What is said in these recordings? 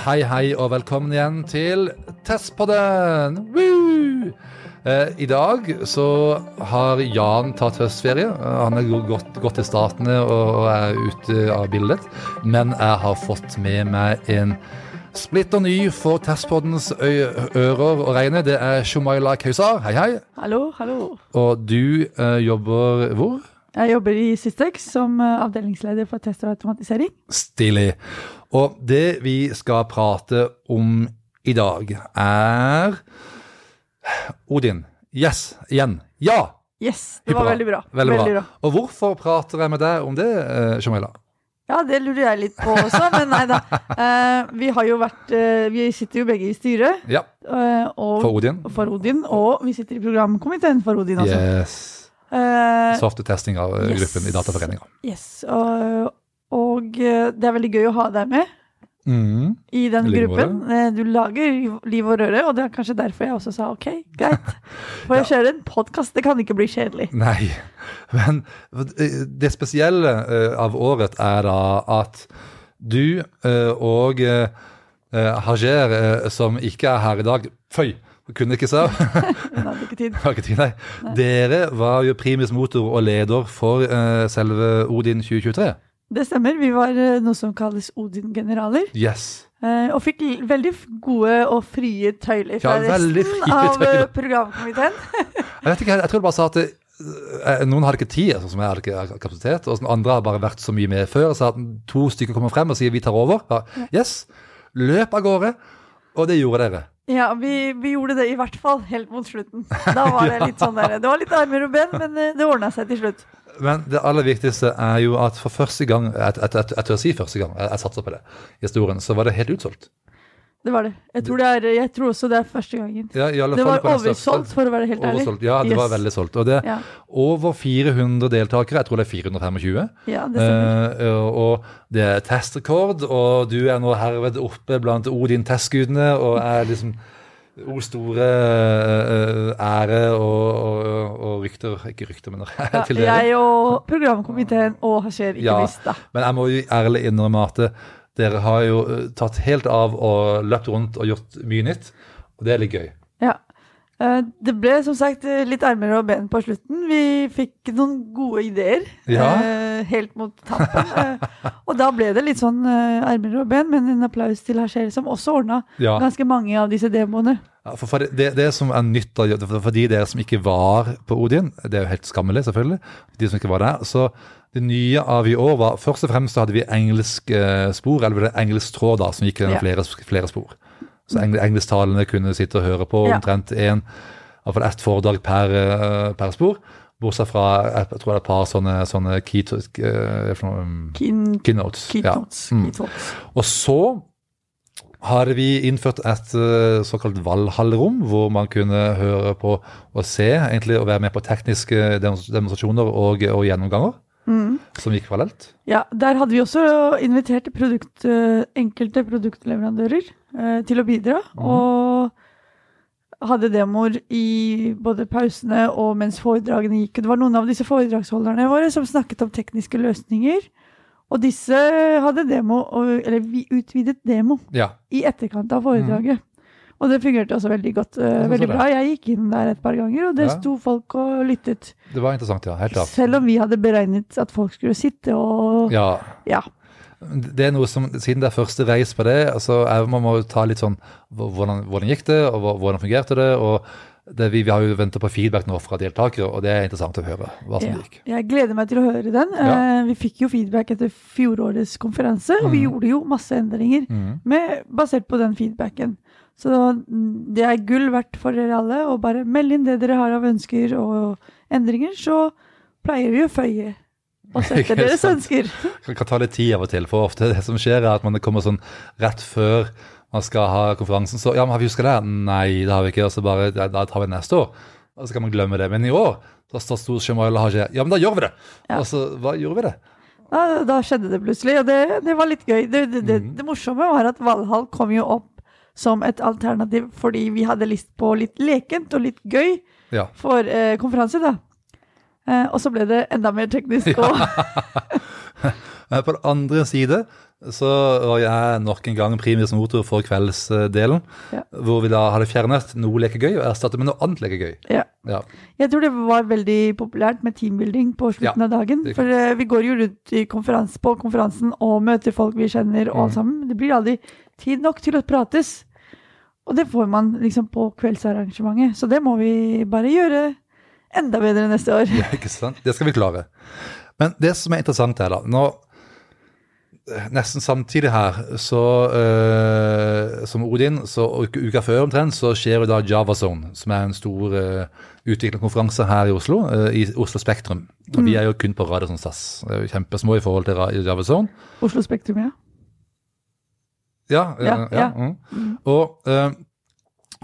Hei, hei, og velkommen igjen til Testpodden! Woo! Eh, I dag så har Jan tatt høstferie. Han er gått, gått til Statene og er ute av bildet. Men jeg har fått med meg en splitter ny for Testpoddens ører å regne. Det er Shumaila Kausar. Hei, hei. Hallo, hallo. Og du eh, jobber hvor? Jeg jobber i Systex som eh, avdelingsleder for test og automatisering. Stilig. Og det vi skal prate om i dag, er Odin. Yes, igjen. Ja! Yes, det var veldig bra. Veldig bra. Og hvorfor prater jeg med deg om det, Jamila? Ja, det lurer jeg litt på også, men nei da. Eh, vi har jo vært eh, Vi sitter jo begge i styret Ja, eh, og, for Odin. for Odin, og vi sitter i programkomiteen for Odin altså. Yes. Eh, Softetesting av eh, Yes. gruppen i Dataforeninga. yes, og, og eh, det er veldig gøy å ha deg med Mm. i den gruppen. Eh, Du lager liv og røre, og det er kanskje derfor jeg også sa ok, greit. For jeg kjører en podkast, det kan ikke bli kjedelig. Nei, men eh, det spesielle av året er da at du og Hajer, som ikke er her i dag Føy! Kunne ikke sa. Hadde ikke tid. Ikke tid, nei. Dere var jo primus motor og leder for selve Odin 2023. Det stemmer. Vi var eh, noe som kalles Odin-generaler. Yes. eh, Og fikk veldig gode og frie tøyler fra Ja, resten av eh, programkomiteen. Jeg vet ikke, jeg tror det bare sa at det, noen hadde ikke tid, sånn som jeg hadde ikke kapasitet, og sånn andre har bare vært så mye med før, så at to stykker kommer frem og sier vi tar over. Ja, yes, løp av gårde, og det gjorde dere. Ja, vi, vi gjorde det i hvert fall helt mot slutten. Da var det litt sånn der Det var litt armer og ben, men det ordna seg til slutt. Men det aller viktigste er jo at for første gang, jeg, tør si første gang, jeg, jeg satser på det, i historien, så var det helt utsolgt. Det var det. Jeg tror, det er, jeg tror også det er første gangen. Ja, Det var oversolgt, for å være helt ærlig. Oversolgt, ja, det var veldig solgt. Og det er Ja, over 400 deltakere, jeg tror det er 425. ja det. Eh, og det er testrekord, og du er nå herved oppe blant Odin-testgudene og er liksom O store eh, ære og, og, og rykter Ikke rykter, men Ja, til dere. jeg og programkomiteen og Hasjer ikke Ja. visst, da. Men jeg må jo ærlig innrømme at eh, dere har jo eh, tatt helt av og løpt rundt og gjort mye nytt. Og det er litt gøy. Ja. Eh, Det ble som sagt eh, litt armer og ben på slutten. Vi fikk noen gode ideer Ja. eh, helt mot tampen. Eh, og da ble det litt sånn eh, armer og ben, men en applaus til Hasjer, som også ordna Ja. ganske mange av disse demoene. Ja, for, for det, det som er nytt for, de dere som ikke var på Odin, det er jo helt skammelig selvfølgelig, de som ikke var der, så det nye av i år var, først og fremst så hadde vi engelsk eh, spor, eller det engelsk tråd da, som gikk gjennom flere, flere spor. Så eng, engelsktalene kunne sitte og høre på omtrent en, i hvert fall ett foredrag per, eh, per spor, bortsett fra, jeg tror det er et par sånne, sånne key, to- eh, Kin, keynotes. ja. Mm. keynotes. Og så har vi innført et eh, såkalt Valhall-rom, hvor man kunne høre på og se, egentlig, og være med på tekniske demonstrasjoner og, og gjennomganger, Mm. som gikk parallelt. Ja, der hadde vi også invitert produkt, eh, enkelte produktleverandører eh, til å bidra. Mm. Og hadde demoer i både pausene og mens foredragene gikk. Det var noen av disse foredragsholderne våre som snakket om tekniske løsninger. Og disse hadde demo, eller vi utvidet demo Ja. i etterkant av foredraget. Og det fungerte også veldig godt. Uh, veldig bra. Jeg gikk inn der et par ganger, og det Ja. sto folk og lyttet. Det var interessant, ja. Helt klart. Selv om vi hadde beregnet at folk skulle sitte og Ja. ja. Det er noe som, Siden det er første reis på det, altså, man må jo ta litt sånn Hvordan, hvordan gikk det, og hvordan fungerte det? og det, vi, vi har jo ventet på feedback nå fra deltakere, og det er interessant å høre hva som Ja. gikk. Jeg gleder meg til å høre den. Ja. Eh, vi fikk jo feedback etter fjorårets konferanse, og vi Mhm. gjorde jo masse endringer mm. med, basert på den feedbacken. Så mm, det er gull verdt for dere alle. Og bare meld inn det dere har av ønsker og endringer, så pleier vi å føye Ikke etter deres ønsker. Det kan ta litt tid av og til, for ofte det som skjer er at man kommer sånn rett før man skal ha konferansen, så ja, men har vi huska det? Nei, det har vi ikke. Og så bare, da, da tar vi neste år. Og så kan man glemme det. Men i år, da står stor Shemail og Haji Ja, men da gjør vi det! Ja. Og så, hva gjorde vi det? Da, da skjedde det plutselig, og det, det var litt gøy. Det, det, det, Mhm. det morsomme var at Valhall kom jo opp som et alternativ fordi vi hadde lyst på litt lekent og litt gøy Ja. for eh, konferanse, da. Eh, og så ble det enda mer teknisk. Og, Men på den andre side så var jeg nok en gang primus motor for kveldsdelen. Ja. Hvor vi da hadde fjernet noe lekegøy og erstattet med noe annet lekegøy. Ja. Ja. Jeg tror det var veldig populært med teambuilding på slutten Ja, av dagen. For uh, vi går jo rundt i konferans, på konferansen og møter folk vi kjenner, og alt Mm. sammen. Det blir aldri tid nok til å prates. Og det får man liksom på kveldsarrangementet. Så det må vi bare gjøre enda bedre neste år. Ja, ikke sant? Det skal vi klare. Men det som er interessant her, da nå, Nesten samtidig her, så uh, som Odin, så uka, før omtrent, så skjer jo da JavaZone, som er en stor uh, utviklingskonferanse her i Oslo, uh, i Oslo Spektrum. Og vi er jo kun på Radisson SAS. Det er jo kjempesmå i forhold til JavaZone. Oslo Spektrum, ja. Ja, ja, Ja, ja. Mm. Og eh,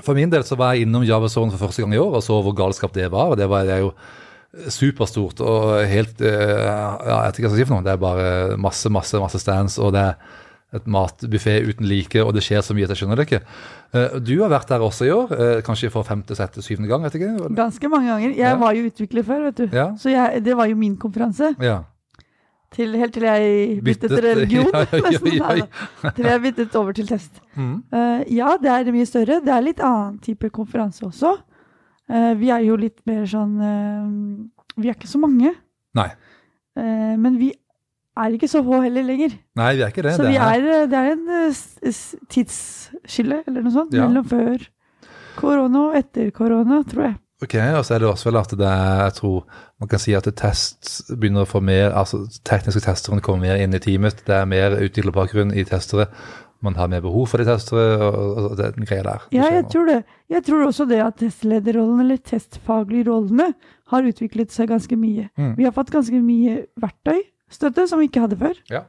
for min del så var jeg innom JavaZone for første gang i år og så hvor galskap det var. og Det var er jo superstort og helt eh, ja, Jeg vet ikke hva jeg skal si for noe. Det er bare masse, masse, masse stands, og det er et matbuffé uten like, og det skjer så mye at jeg skjønner det ikke. Eh, du har vært der også i år, eh, kanskje for femte, sjette, syvende gang? vet ikke? Ganske mange ganger. Jeg Ja. var jo utvikler før, vet du. Ja. Så jeg, det var jo min konferanse. Ja. Til, helt til jeg byttet, Byttet, religion. nesten. Til jeg byttet over til test. Mm. Uh, ja, det er mye større. Det er litt annen type konferanse også. Eh, vi er jo litt mer sånn eh, Vi er ikke så mange. Nei. Eh, men vi er ikke så få heller lenger. Nei, vi er ikke det. så det vi er- er, det er en tidsskille, eller noe sånt, Ja. mellom før korona og etter korona, tror jeg. Ok, og så er det også vel at det er, jeg tror man kan si at test begynner å få mer, altså tekniske testere kommer mer inn i teamet, det er mer utviklerbakgrunn i testere, man har mer behov for de testere, og, og, den greia der. Ja, jeg tror det. Jeg tror også det at testlederrollen, eller testfaglige rollene, har utviklet seg ganske mye. Mm. Vi har fått ganske mye verktøystøtte som vi ikke hadde før. Ja.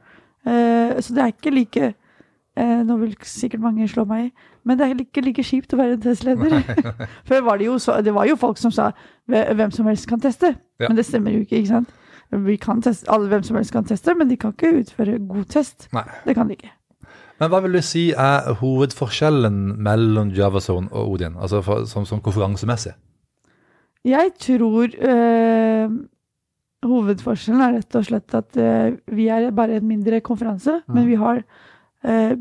Eh, så det er ikke like eh, Nå vil sikkert mange slå meg i, men det er ikke like kjipt å være testleder. Før var det jo så Det var jo folk som sa hvem som helst kan teste, Ja. men det stemmer jo ikke, ikke sant? Vi kan teste, alle hvem som helst kan teste, men de kan ikke utføre god test. Nei. Det kan de ikke. Men hva vil du si er hovedforskjellen mellom JavaZone og Odin, altså for, som, som konferansemessig? Jeg tror øh, hovedforskjellen er rett og slett at øh, vi er bare en mindre konferanse, Mm. men vi har øh,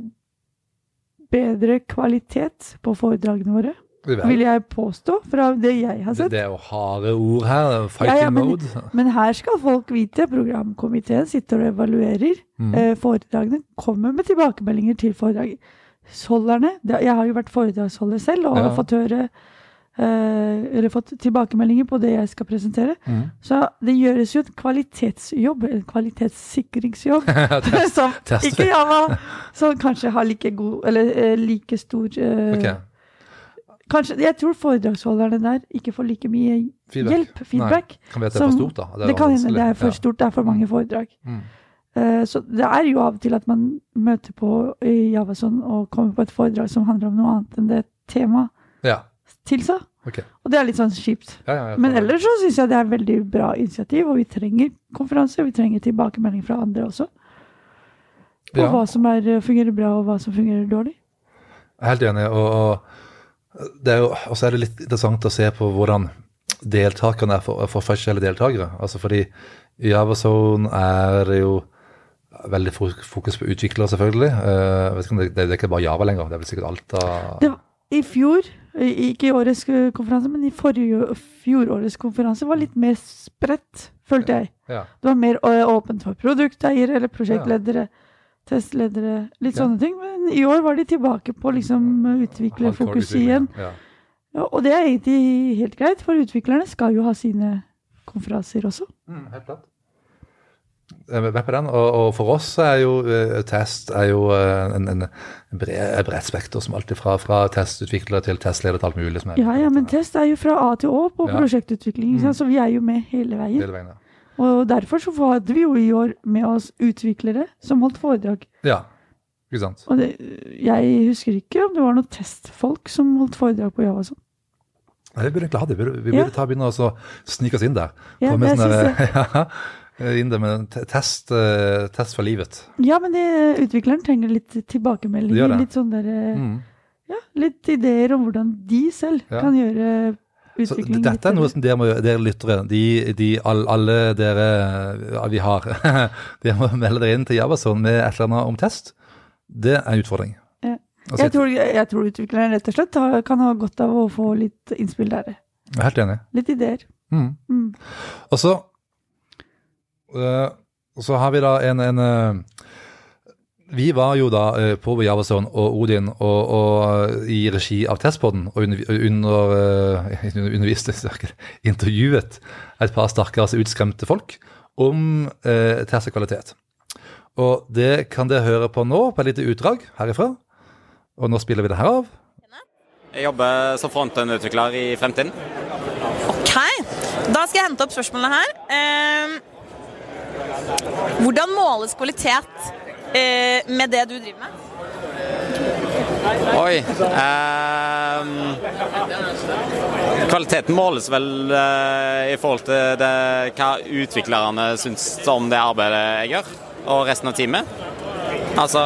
bedre kvalitet på foredragene våre, vil jeg påstå, fra det jeg har sett. det er jo harde ord her, fighting Ja, ja, men- mode. Men her skal folk vite, programkomiteen sitter og evaluerer Mm. eh, foredragene, kommer med tilbakemeldinger til foredragsholderne. Jeg har jo vært foredragsholder selv og Ja. har fått høre eh, eller fått tilbakemeldinger på det jeg skal presentere. Mm. Så det gjøres jo en kvalitetsjobb, en kvalitetssikringsjobb, som test. ikke Java som kanskje har like god, eller eh, like stor eh, Ok, Kanskje, Jeg tror foredragsholderne der ikke får like mye feedback. hjelp, feedback. Nei, kan vi at det er for stort da? Det, kan hende det er for stort, det er for mange foredrag. Mm. Uh, Så det er jo av og til at man møter på i Javason og kommer på et foredrag som handler om noe annet enn det temaet Ja, tilsa. Okay. Og det er litt sånn kjipt. Ja, ja, Men ellers så syns jeg det er veldig bra initiativ, og vi trenger konferanser. Vi trenger tilbakemelding fra andre også. På hva som er, fungerer bra, og hva som fungerer dårlig. Jeg er helt enig. Og, og det er jo også er det litt interessant å se på hvordan deltakerne er for, for forskjellige deltakere. Altså fordi i JavaZone er det jo veldig fokus på utviklere, selvfølgelig. Uh, det, det er ikke bare Java lenger, det er vel sikkert alt av ja, I fjor, ikke i årets konferanse, men i forrige, fjorårets konferanse var litt mer spredt, følte jeg. Ja. Det var mer åpent for produkteiere eller prosjektledere, testledere, litt Ja. sånne ting. Men i år var de tilbake på liksom utvikle fokus igjen. Ja. Ja, og det er egentlig helt greit, for utviklerne skal jo ha sine konferanser også. Mm, helt klart. Jeg er på den, og, og for oss er jo uh, test er jo uh, en, en, en bred, bredt spekter, som alltid fra, fra testutvikler til testleder til alt mulig. Som er Ja, ja, men test er jo fra A til Å på Ja. prosjektutvikling, Mm. så vi er jo med hele veien. hele veien. Ja. Og derfor så hadde vi jo i år med oss utviklere som holdt foredrag. ja, ikke sant. Og det, jeg husker ikke om det var noen testfolk som holdt foredrag på Java. Sånn. Nei, Vi burde egentlig ha det. Vi burde, vi Ja. ta begynne å snike oss inn der. Ja, jeg sånn synes der- ja, inn der med en test, eh, test for livet. Ja, men det, utvikleren trenger litt tilbakemeldinger. det. Litt sånn der, eh, Mm. ja, litt ideer om hvordan de selv Ja. kan gjøre Så dette er noe som dere, må, dere lyttere, de, de, all, alle dere vi har, dere må melde dere inn til Javason med et eller annet om test. Det er en utfordring. Ja. Altså, Jeg tror, jeg tror utvikleren rett og slett kan ha godt av å få litt innspill der. jeg er helt enig. Litt ideer. Mm. Mm. Og så, øh, så har vi da en, en øh, Vi var jo da øh, på Javason og Odin og, og i regi av Testpodden og under, under, underviste, intervjuet et par stakkars utskremte folk om øh, test og det kan dere høre på nå, på et lite utdrag herifra. Og nå spiller vi det her av. Jeg jobber som frontend-utvikler i fremtiden. Ok, da skal jeg hente opp spørsmålene her. Eh, hvordan måles kvalitet eh, med det du driver med? Oi. eh, kvaliteten måles vel eh, i forhold til det, hva utviklerne syns om det arbeidet jeg gjør, og resten av teamet. Altså,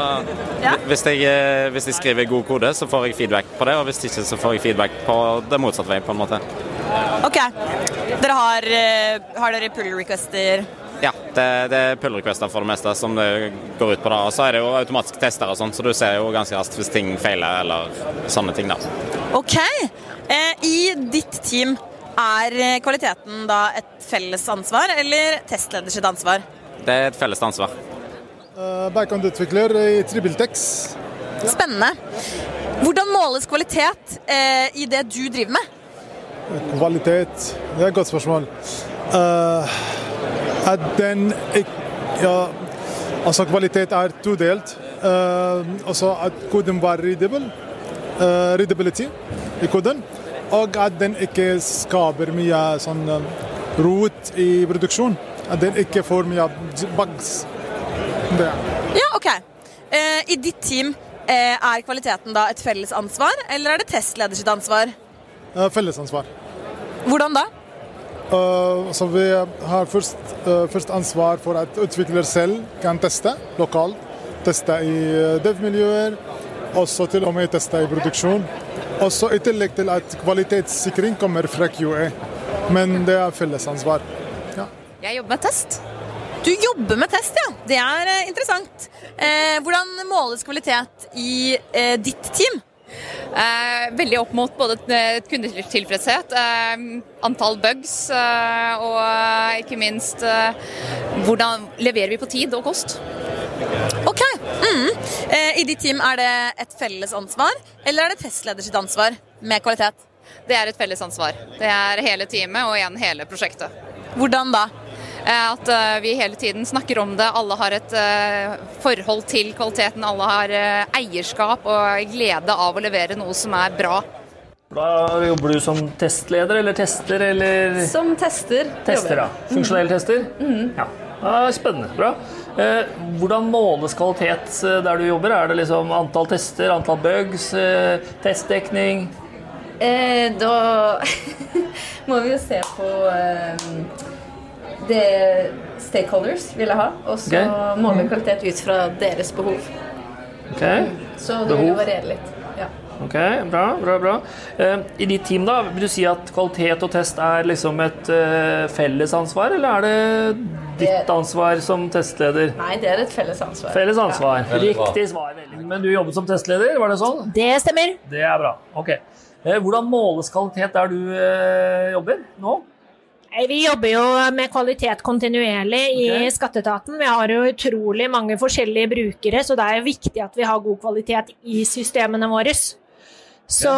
Ja. hvis, jeg, eh, hvis jeg skriver god kode, så får jeg feedback på det, og hvis ikke, så får jeg feedback på det motsatte vei, på en måte. Ok, dere har, eh, har dere pull requester? Ja, det, det er pull requester for det meste som det går ut på da. Og så er det jo automatiske tester og sånn, så du ser jo ganske raskt hvis ting feiler eller sånne ting da. Ok, eh, i ditt team er eh, kvaliteten da et felles ansvar, eller testleders sitt ansvar? Det er et felles ansvar. Uh, Backend-utvikler i Tribiltex. Spennende. Hvordan måles kvalitet eh, i det du driver med? Kvalitet, det er et godt spørsmål. Uh, at den Ja, altså kvalitet er todelt. Uh, altså at koden var readable, uh, readability i koden, og at den ikke skaper mye sånn rot i produksjon. At den ikke får mye bugs. Det er. Ja, ok. Eh, I ditt team eh, er kvaliteten da et felles ansvar, eller er det testleder sitt ansvar? Felles Fellesansvar. Hvordan da? Uh, så vi har først, uh, først ansvar for at utvikler selv kan teste lokalt. Teste i uh, dev-miljøer, også til og med teste i produksjon. Også i tillegg til at kvalitetssikring kommer fra QA. Men det er fellesansvar. Ja. Jeg jobber med test. Du jobber med test, ja. Det er eh, interessant. Eh, hvordan måles kvalitet i eh, ditt team? Eh, veldig opp mot både kundetilfredshet, antall bugs og ikke minst hvordan leverer vi på tid og kost. Ok. Mm. Eh, I ditt team er det et felles ansvar, eller er det testleder sitt ansvar med kvalitet? Det er et felles ansvar. Det er hele teamet og igjen hele prosjektet. Hvordan da? Eh, At eh, vi hele tiden snakker om det. Alle har et eh, forhold til kvaliteten. Alle har eierskap og glede av å levere noe som er bra. Da jobber du som testleder eller tester eller Som tester. tester, ja. da. Funksjonell tester? Ja. ja. Spennende. Bra. Eh, hvordan måles kvalitet der du jobber? Er det liksom antall tester, antall bugs, eh, testdekning? Eh, da må vi jo se på eh, det stakeholders ville ha, og så måler måle kvalitet ut fra deres behov. Okay. Så det Behov. vil variere litt. Ja. ok, bra. bra, bra. Eh, I ditt team, da, vil du si at kvalitet og test er liksom et eh, felles ansvar, eller er det ditt ansvar som testleder? Nei, det er et felles ansvar. Felles ansvar. Ja. Riktig svar. veldig. Men du jobbet som testleder, var det sånn? Det stemmer. Det er bra. Ok. Eh, Hvordan måles kvalitet der du jobber nå? Vi jobber jo med kvalitet kontinuerlig i Ok. skatteetaten. Vi har jo utrolig mange forskjellige brukere, så det er jo viktig at vi har god kvalitet i systemene våre. Så,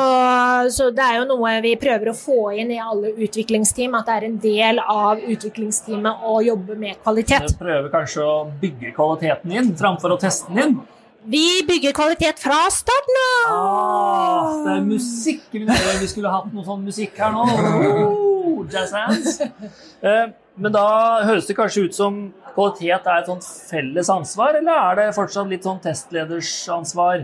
så det er jo noe vi prøver å få inn i alle utviklingsteam, at det er en del av utviklingsteamet å jobbe med kvalitet. Dere prøver kanskje å bygge kvaliteten inn framfor å teste den inn. Vi bygger kvalitet fra starten av! Ah, det er musikk. Vi skulle hatt noe sånn musikk her nå. Jazz hands. Eh, Men da høres det kanskje ut som kvalitet er et sånt felles ansvar, eller er det fortsatt litt sånn testleders ansvar?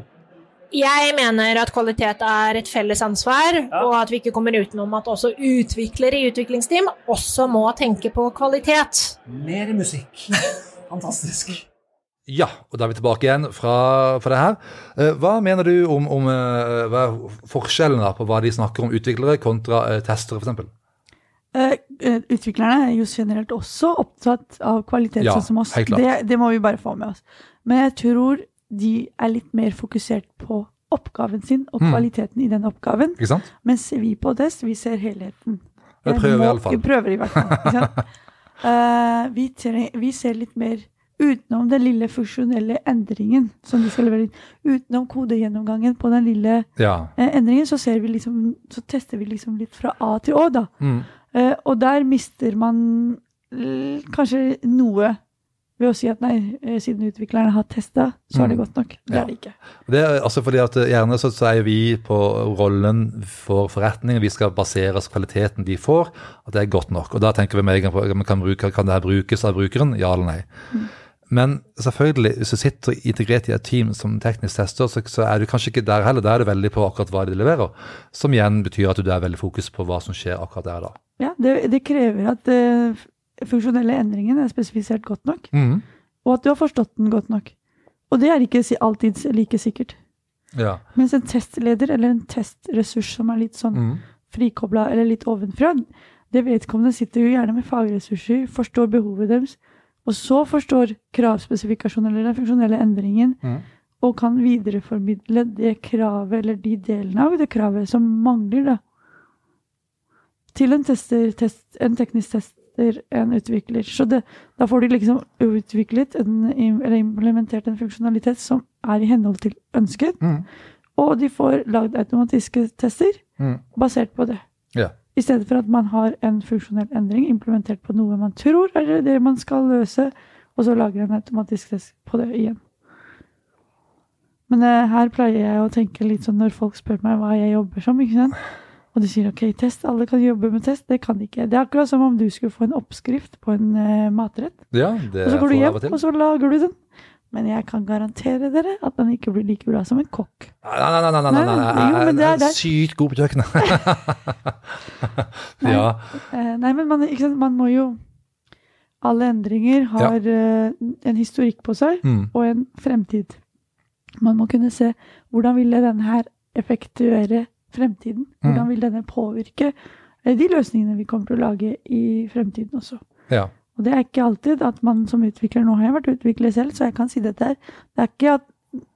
Jeg mener at kvalitet er et felles ansvar, Ja. og at vi ikke kommer utenom at også utviklere i utviklingsteam også må tenke på kvalitet. Mer musikk. Fantastisk. Ja, og da er vi tilbake igjen fra, fra det her. Eh, Hva mener du om, om eh, hva er forskjellen da på hva de snakker om utviklere kontra testere, f.eks.? Eh, eh, utviklerne er jo generelt også opptatt av kvalitet, Ja, sånn som oss. Det, det må vi bare få med oss. Men jeg tror de er litt mer fokusert på oppgaven sin og Mm. kvaliteten i den oppgaven. Mens vi på Test, vi ser helheten. Jeg Jeg prøver i må- alle. Vi prøver i hvert fall. uh. Eh, vi, vi ser litt mer utenom den lille funksjonelle endringen som de skal levere inn. Utenom kodegjennomgangen på den lille Ja. uh, endringen, så, ser vi liksom, så tester vi liksom litt fra A til Å, da. Mm. Eh, og der mister man kanskje noe ved å si at nei, eh, siden utviklerne har testa, så er det Mm. godt nok. Det Ja. er det ikke. Det er altså fordi at eh, Gjerne så, så er vi på rollen for forretningen. Vi skal basere oss på kvaliteten de får, at det er godt nok. Og Da tenker vi med en gang kan, bruke, kan det her brukes av brukeren, ja eller nei. Men selvfølgelig, hvis du sitter integrert i et team som teknisk tester, så, så er du kanskje ikke der heller. Da er du veldig på akkurat hva de leverer. Som igjen betyr at du er veldig fokus på hva som skjer akkurat der da. Ja, det, det krever at uh, funksjonelle endringen er spesifisert godt nok, Mm. og at du har forstått den godt nok. Og det er ikke alltid like sikkert. Ja. Mens en testleder eller en testressurs som er litt sånn mm. frikobla eller litt ovenfra, det vedkommende sitter jo gjerne med fagressurser, forstår behovet deres, og så forstår kravspesifikasjonen eller den funksjonelle endringen, mm. og kan videreformidle det kravet eller de delene av det kravet som mangler, da. Til en, tester, test, en teknisk tester, en utvikler. Så det, da får de liksom utviklet en, eller implementert en funksjonalitet som er i henhold til ønsket, Mm. og de får lagd automatiske tester mm. basert på det. Ja. I stedet for at man har en funksjonell endring implementert på noe man tror er det man skal løse, og så lager en automatisk test på det igjen. Men eh, her pleier jeg å tenke litt sånn når folk spør meg hva jeg jobber som, ikke sant? Og de sier ok, test, alle kan jobbe med test. Det kan de ikke. Det er akkurat som om du skulle få en oppskrift på en uh, matrett, ja, det og så går du hjem, og så lager du den. Men jeg kan garantere dere at den ikke blir like bra som en kokk. Nei, nei, nei, nei, nei, nei, jo, men det er er der. sykt god på kjøkkenet. Ja. Eh, nei, men man, sant, man må jo Alle endringer har eh, en historikk på seg Mm. og en fremtid. Man må kunne se hvordan ville denne her effektuere fremtiden. Hvordan Mm. vil denne påvirke eh, de løsningene vi kommer til å lage i fremtiden også. ja. Og det er ikke alltid at man som utvikler Nå har jeg vært utvikler selv, så jeg kan si dette her. Det er ikke, at,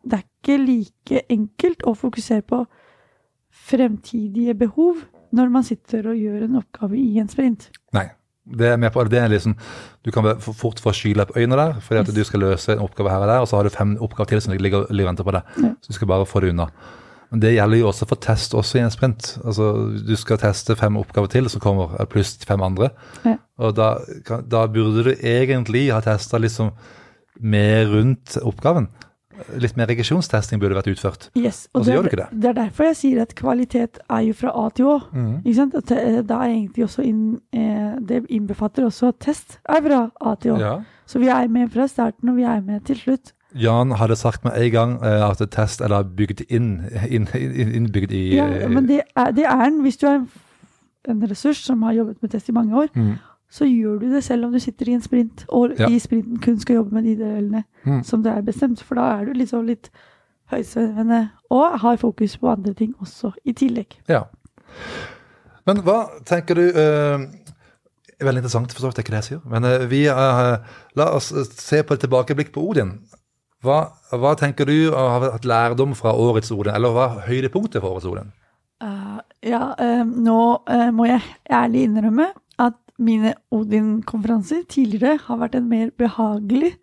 det er ikke like enkelt å fokusere på fremtidige behov når man sitter og gjør en oppgave i en sprint. Nei. Det er med på, det er liksom, Du kan fort få fort få øynene der, fordi at Yes. du skal løse en oppgave her og der, og så har du fem oppgaver til som ligger, ligger og venter på deg. Ja. Så du skal bare få det unna. Men det gjelder jo også for test også i en sprint. Altså, Du skal teste fem oppgaver til som kommer, eh, pluss fem andre. Ja. Og da, da burde du egentlig ha testa liksom mer rundt oppgaven. Litt mer regresjonstesting burde vært utført. Yes, Og så det, gjør du ikke det. det er derfor jeg sier at kvalitet er jo fra A til Å. Mm. Ikke sant? At det, da er egentlig også inn, eh, det innbefatter også at test er fra A til Å. Ja. Så vi er med fra starten, og vi er med til slutt. Jan hadde sagt med en gang uh, at test er bygd inn, inn, inn, innbygd i Ja, eh, men det er, det er den. Hvis du er en, en ressurs som har jobbet med test i mange år, mm, så gjør du det selv om du sitter i en sprint, og Ja. i sprinten kun skal jobbe med de delene Mm. som det er bestemt. For da er du liksom litt høysvevende og har fokus på andre ting også, i tillegg. Ja. Men hva tenker du uh, Veldig interessant, for så vidt, det er ikke det jeg sier. Men uh, vi, la oss se på et tilbakeblikk på Odin. Hva, hva tenker du har hatt lærdom fra årets Odin, eller hva er høydepunktet for årets Odin? Uh, ja, uh, nå uh, må jeg ærlig innrømme at mine Odin-konferanser tidligere har vært en mer behagelig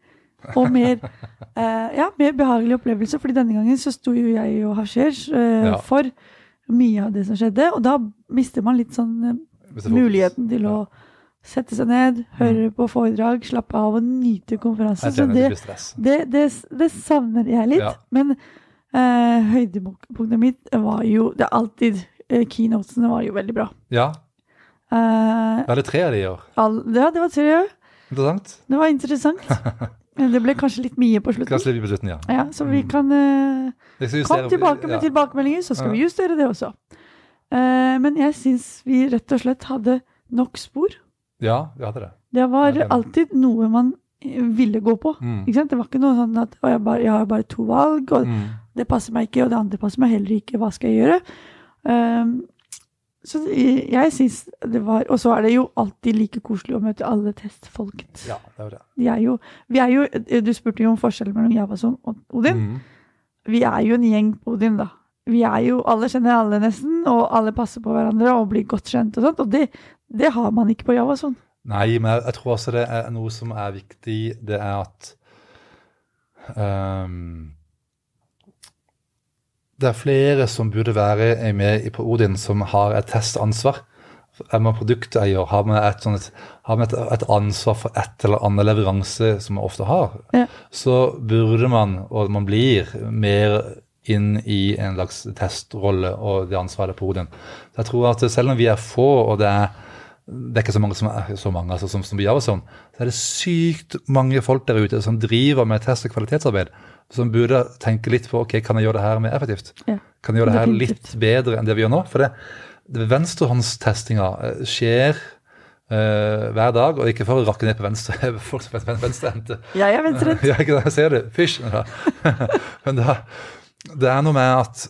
og mer, eh, ja, mer behagelig opplevelse. fordi denne gangen så sto jo jeg og Hasher eh, Ja. for mye av det som skjedde. Og da mister man litt sånn muligheten til å sette seg ned, høre på foredrag, slappe av og nyte konferansen. Så det det, det, det, savner jeg litt. Ja. Men eh, høydepunktet mitt var jo Det er alltid eh, Keynotesene var jo veldig bra. Ja, Eh, er det tre av de i år. all, ja, det var tre. Interessant. Det var interessant. Det ble kanskje litt mye på slutten. Kanskje litt på slutten, ja. Ja, så vi kan eh, justere, Kom tilbake med ja. tilbakemeldinger, så skal vi justere det også. Eh, men jeg syns vi rett og slett hadde nok spor. Ja, vi hadde det. Det var det alltid noe man ville gå på. Mm. Ikke sant? Det var ikke noe sånn at jeg, bare, jeg har bare to valg, og Mm. det passer meg ikke, og det andre passer meg heller ikke. Hva skal jeg gjøre? Um, så jeg, syns det var Og så er det jo alltid like koselig å møte alle testfolket. Ja, det var det. De er jo, vi er jo, du spurte jo om forskjellen mellom Javason og Odin. Mm. Vi er jo en gjeng på Odin, da. Vi er jo, Alle kjenner alle nesten, og alle passer på hverandre og blir godt kjent. Og sånt, og det, det har man ikke på Javason. Nei, men jeg, jeg tror også det er noe som er viktig, det er at um, Det er flere som burde være med på Odin, som har et testansvar. Er man produkteier, har man, et, sånt, har man et, et ansvar for et eller annen leveranse, som man ofte har, Ja. så burde man, og man blir, mer inn i en slags testrolle og det ansvaret på Odin. Jeg tror at selv om vi er få, og det er det er ikke så mange som så mange altså, som, som vi gjør sånn, så er det sykt mange folk der ute som driver med test- og kvalitetsarbeid, som burde tenke litt på ok, kan jeg gjøre det her mer effektivt? Ja, Kan jeg gjøre det her litt bedre enn det vi gjør nå? For det, det venstrehåndstestinga eh, skjer Uh, hver dag, og ikke for å rakke ned på venstre, folk som er venstrehendte. Jeg er venstrehendt. Ja, ikke det, ser det. Fysj. Men da, det er noe med at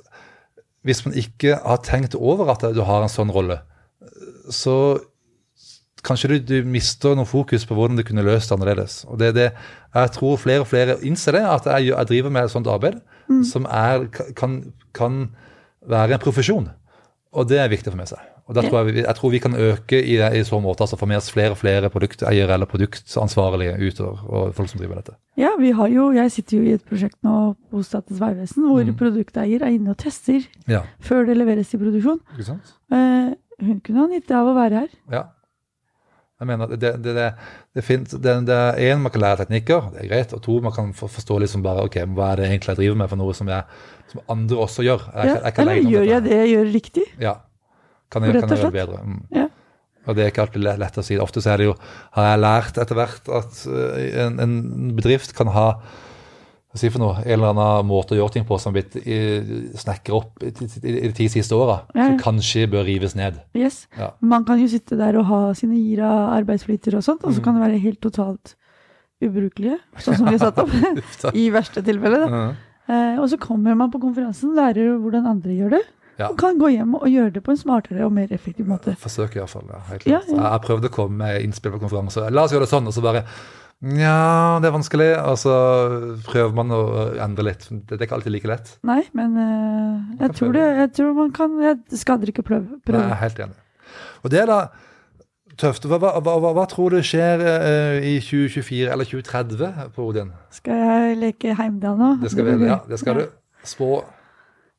hvis man ikke har tenkt over at du har en sånn rolle, så kanskje du, du mister noe fokus på hvordan du kunne løst det annerledes. Og det er det, Jeg tror flere og flere innser det, at jeg, jeg driver med et sånt arbeid som er, kan, kan være en profesjon. Og det er viktig å få med seg. Og da tror jeg, jeg tror vi kan øke i, i så måte, altså få med oss flere og flere produkteiere eller produktansvarlige utover, og folk som driver dette. Ja, vi har jo, jeg sitter jo i et prosjekt nå hos Statens vegvesen hvor Mm. produkteier er inne og tester Ja, før det leveres i produksjon. ikke sant? Eh, hun kunne ha nytte av å være her. Ja. Jeg mener det, det, det, det, finnes, det, det er én, man kan lære teknikker, det er greit. Og to, man kan forstå liksom bare ok, hva er det egentlig jeg driver med for noe som, jeg, som andre også gjør. Jeg, Ja, jeg, jeg er eller gjør jeg det jeg gjør riktig? Ja. Kan jeg, kan jeg gjøre det bedre? Mm. Ja. Og det er ikke alltid lett, lett å si. Ofte så er det jo, har jeg lært etter hvert at eh, en, en bedrift kan ha hva si for noe, en eller annen måte å gjøre ting på som har blitt snekra opp i, de ti siste åra, Ja, ja. som kanskje bør rives ned. Yes. Ja. Man kan jo sitte der og ha sine gira arbeidsflyter og sånt, og Mm. så kan det være helt totalt ubrukelige, sånn som vi har satt opp. I verste tilfelle, da. Eh, og så kommer man på konferansen, lærer hvordan andre gjør det, Ja. og kan gå hjem og gjøre det på en smartere og mer effektiv måte. Forsøk iallfall. Ja, helt Ja, ja. Jeg prøvde å komme med innspill på konferanser. La oss gjøre det sånn, og så bare Nja, det er vanskelig. Og så prøver man å endre litt. Det er ikke alltid like lett. Nei, men uh, jeg, tror det, jeg tror man kan Jeg skader ikke å prøve. Nei, prøve. er helt enig. Og det er da tøft. Hva, hva, hva, hva, tror du skjer uh, i 2024 eller 2030 på Odin? Skal jeg leke Heimdal nå? Det skal, vi, ja, det skal du. Spå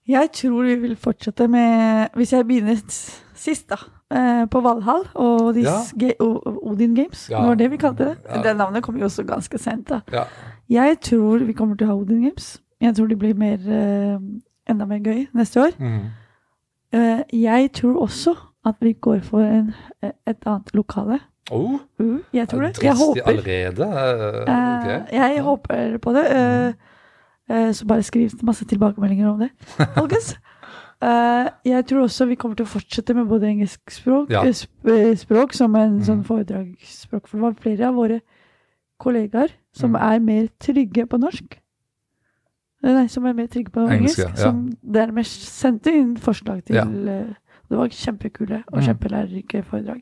Jeg tror vi vil fortsette med Hvis jeg begynner sist, da. Eh, På Valhall og Ja. ga Odin Games. Ja. Det var det vi kalte det. Ja. Det navnet kom jo også ganske sent. da. Ja. Jeg tror vi kommer til å ha Odin Games. Jeg tror det blir mer, eh, enda mer gøy neste år. Mm. Eh, jeg tror også at vi går for en, eh, et annet lokale. Oh, Uh, jeg tror det. Jeg håper. allerede. eh, Eh, ok. jeg håper på det. eh, så bare skriv masse tilbakemeldinger om det, folkens. Eh, jeg tror også vi kommer til å fortsette med både engelsk språk, Ja. eh, eh, språk som en Mm. sånn foredragsspråk. For det var flere av våre kollegaer som Mm. er mer trygge på norsk. Nei, som er mer trygge på Engelsk, engelsk. ja. Som dermed sendte inn forslag til Ja. Det var kjempekule og Mm. kjempelærerike foredrag.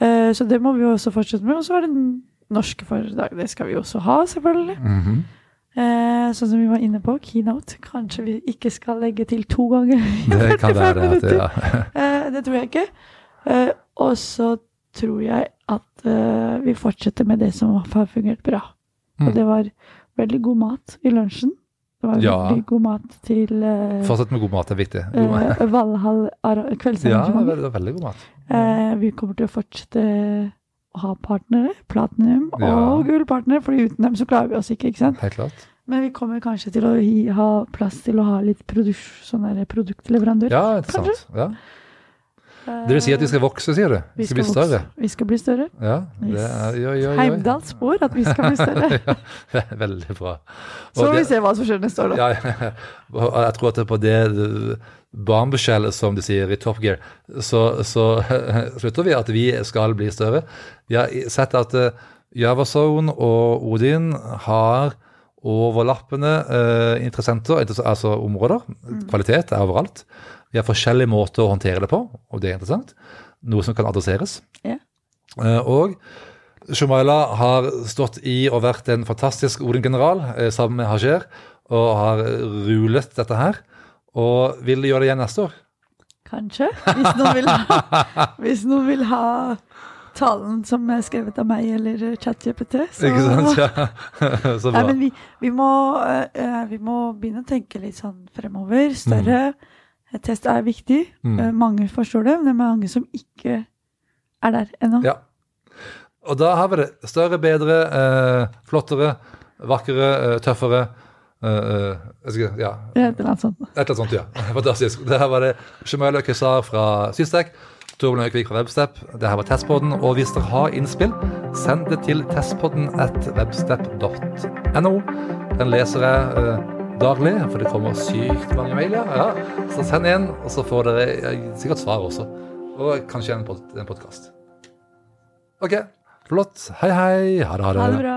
Uh, så det må vi også fortsette med. Og så er det norske foredrag. Det skal vi også ha, selvfølgelig. Mhm. Eh, sånn som vi var inne på, keynote. Kanskje vi ikke skal legge til to ganger. Det kan være. At, det, ja. Eh, det tror jeg ikke. Eh, og så tror jeg at eh, vi fortsetter med det som har fungert bra. Mm. Og det var veldig god mat i lunsjen. Det var Ja. veldig god mat til eh, Fortsett med god mat, det er viktig. Eh, Valhall kveldsarrangement. Ja, var veldig god mat. Eh, vi kommer til å fortsette ha partnere, platinum Ja. og gullpartnere, for uten dem så klarer vi oss ikke, ikke sant? Helt klart. Men vi kommer kanskje til å ha plass til å ha litt produs, sånn produktleverandør. Ja, interessant. Ja. Det vil si at vi skal vokse, sier du? Vi skal bli større? Vi skal bli større. Ja, det er, jo, jo, jo. Heimdal spår at vi skal bli større. ja, veldig bra. Så Og får vi det- se hva som skjer neste år, da. Ja. Jeg tror at det er på det barnebeskjellet, som de sier i Top Gear, så, så slutter vi at vi skal bli større. Vi har sett at eh, Javazone og Odin har overlappende eh, interessenter, altså områder. Kvalitet er overalt. Vi har forskjellige måter å håndtere det på, og det er interessant. Noe som kan adresseres. Ja. Eh, og Shumaila har stått i og vært en fantastisk Odin-general eh, sammen med Hajer, og har rulet dette her. Og vil gjøre det igjen neste år. Kanskje. Hvis noen vil ha, hvis noen vil ha talen som er skrevet av meg eller ChatJPT. så- Ikke sant? Ja. Så Nei, men vi, vi, må, uh, vi må begynne å tenke litt sånn fremover. Større test er viktig. Mm. Eh, mange forstår det, men det er mange som ikke er der ennå. Ja. Og da har vi det. Større, bedre, eh, flottere, vakrere, eh, tøffere. eh, eh, skal, ja, et eller annet sånt. et eller annet sånt, ja. Fantastisk. Det her var det Shemela Kesar fra Systek, Torbjørn Øyvik fra Webstep. Det her var Testpodden. Og hvis dere har innspill, send det til testpodden at webstep.no. Den leser jeg eh, daglig, for det kommer sykt mange mailer. Ja. Så send en, og så får dere sikkert svar også. Og kanskje en, pod podkast. OK. Flott. Hei, hei. Ha det, ha det. Ha det bra.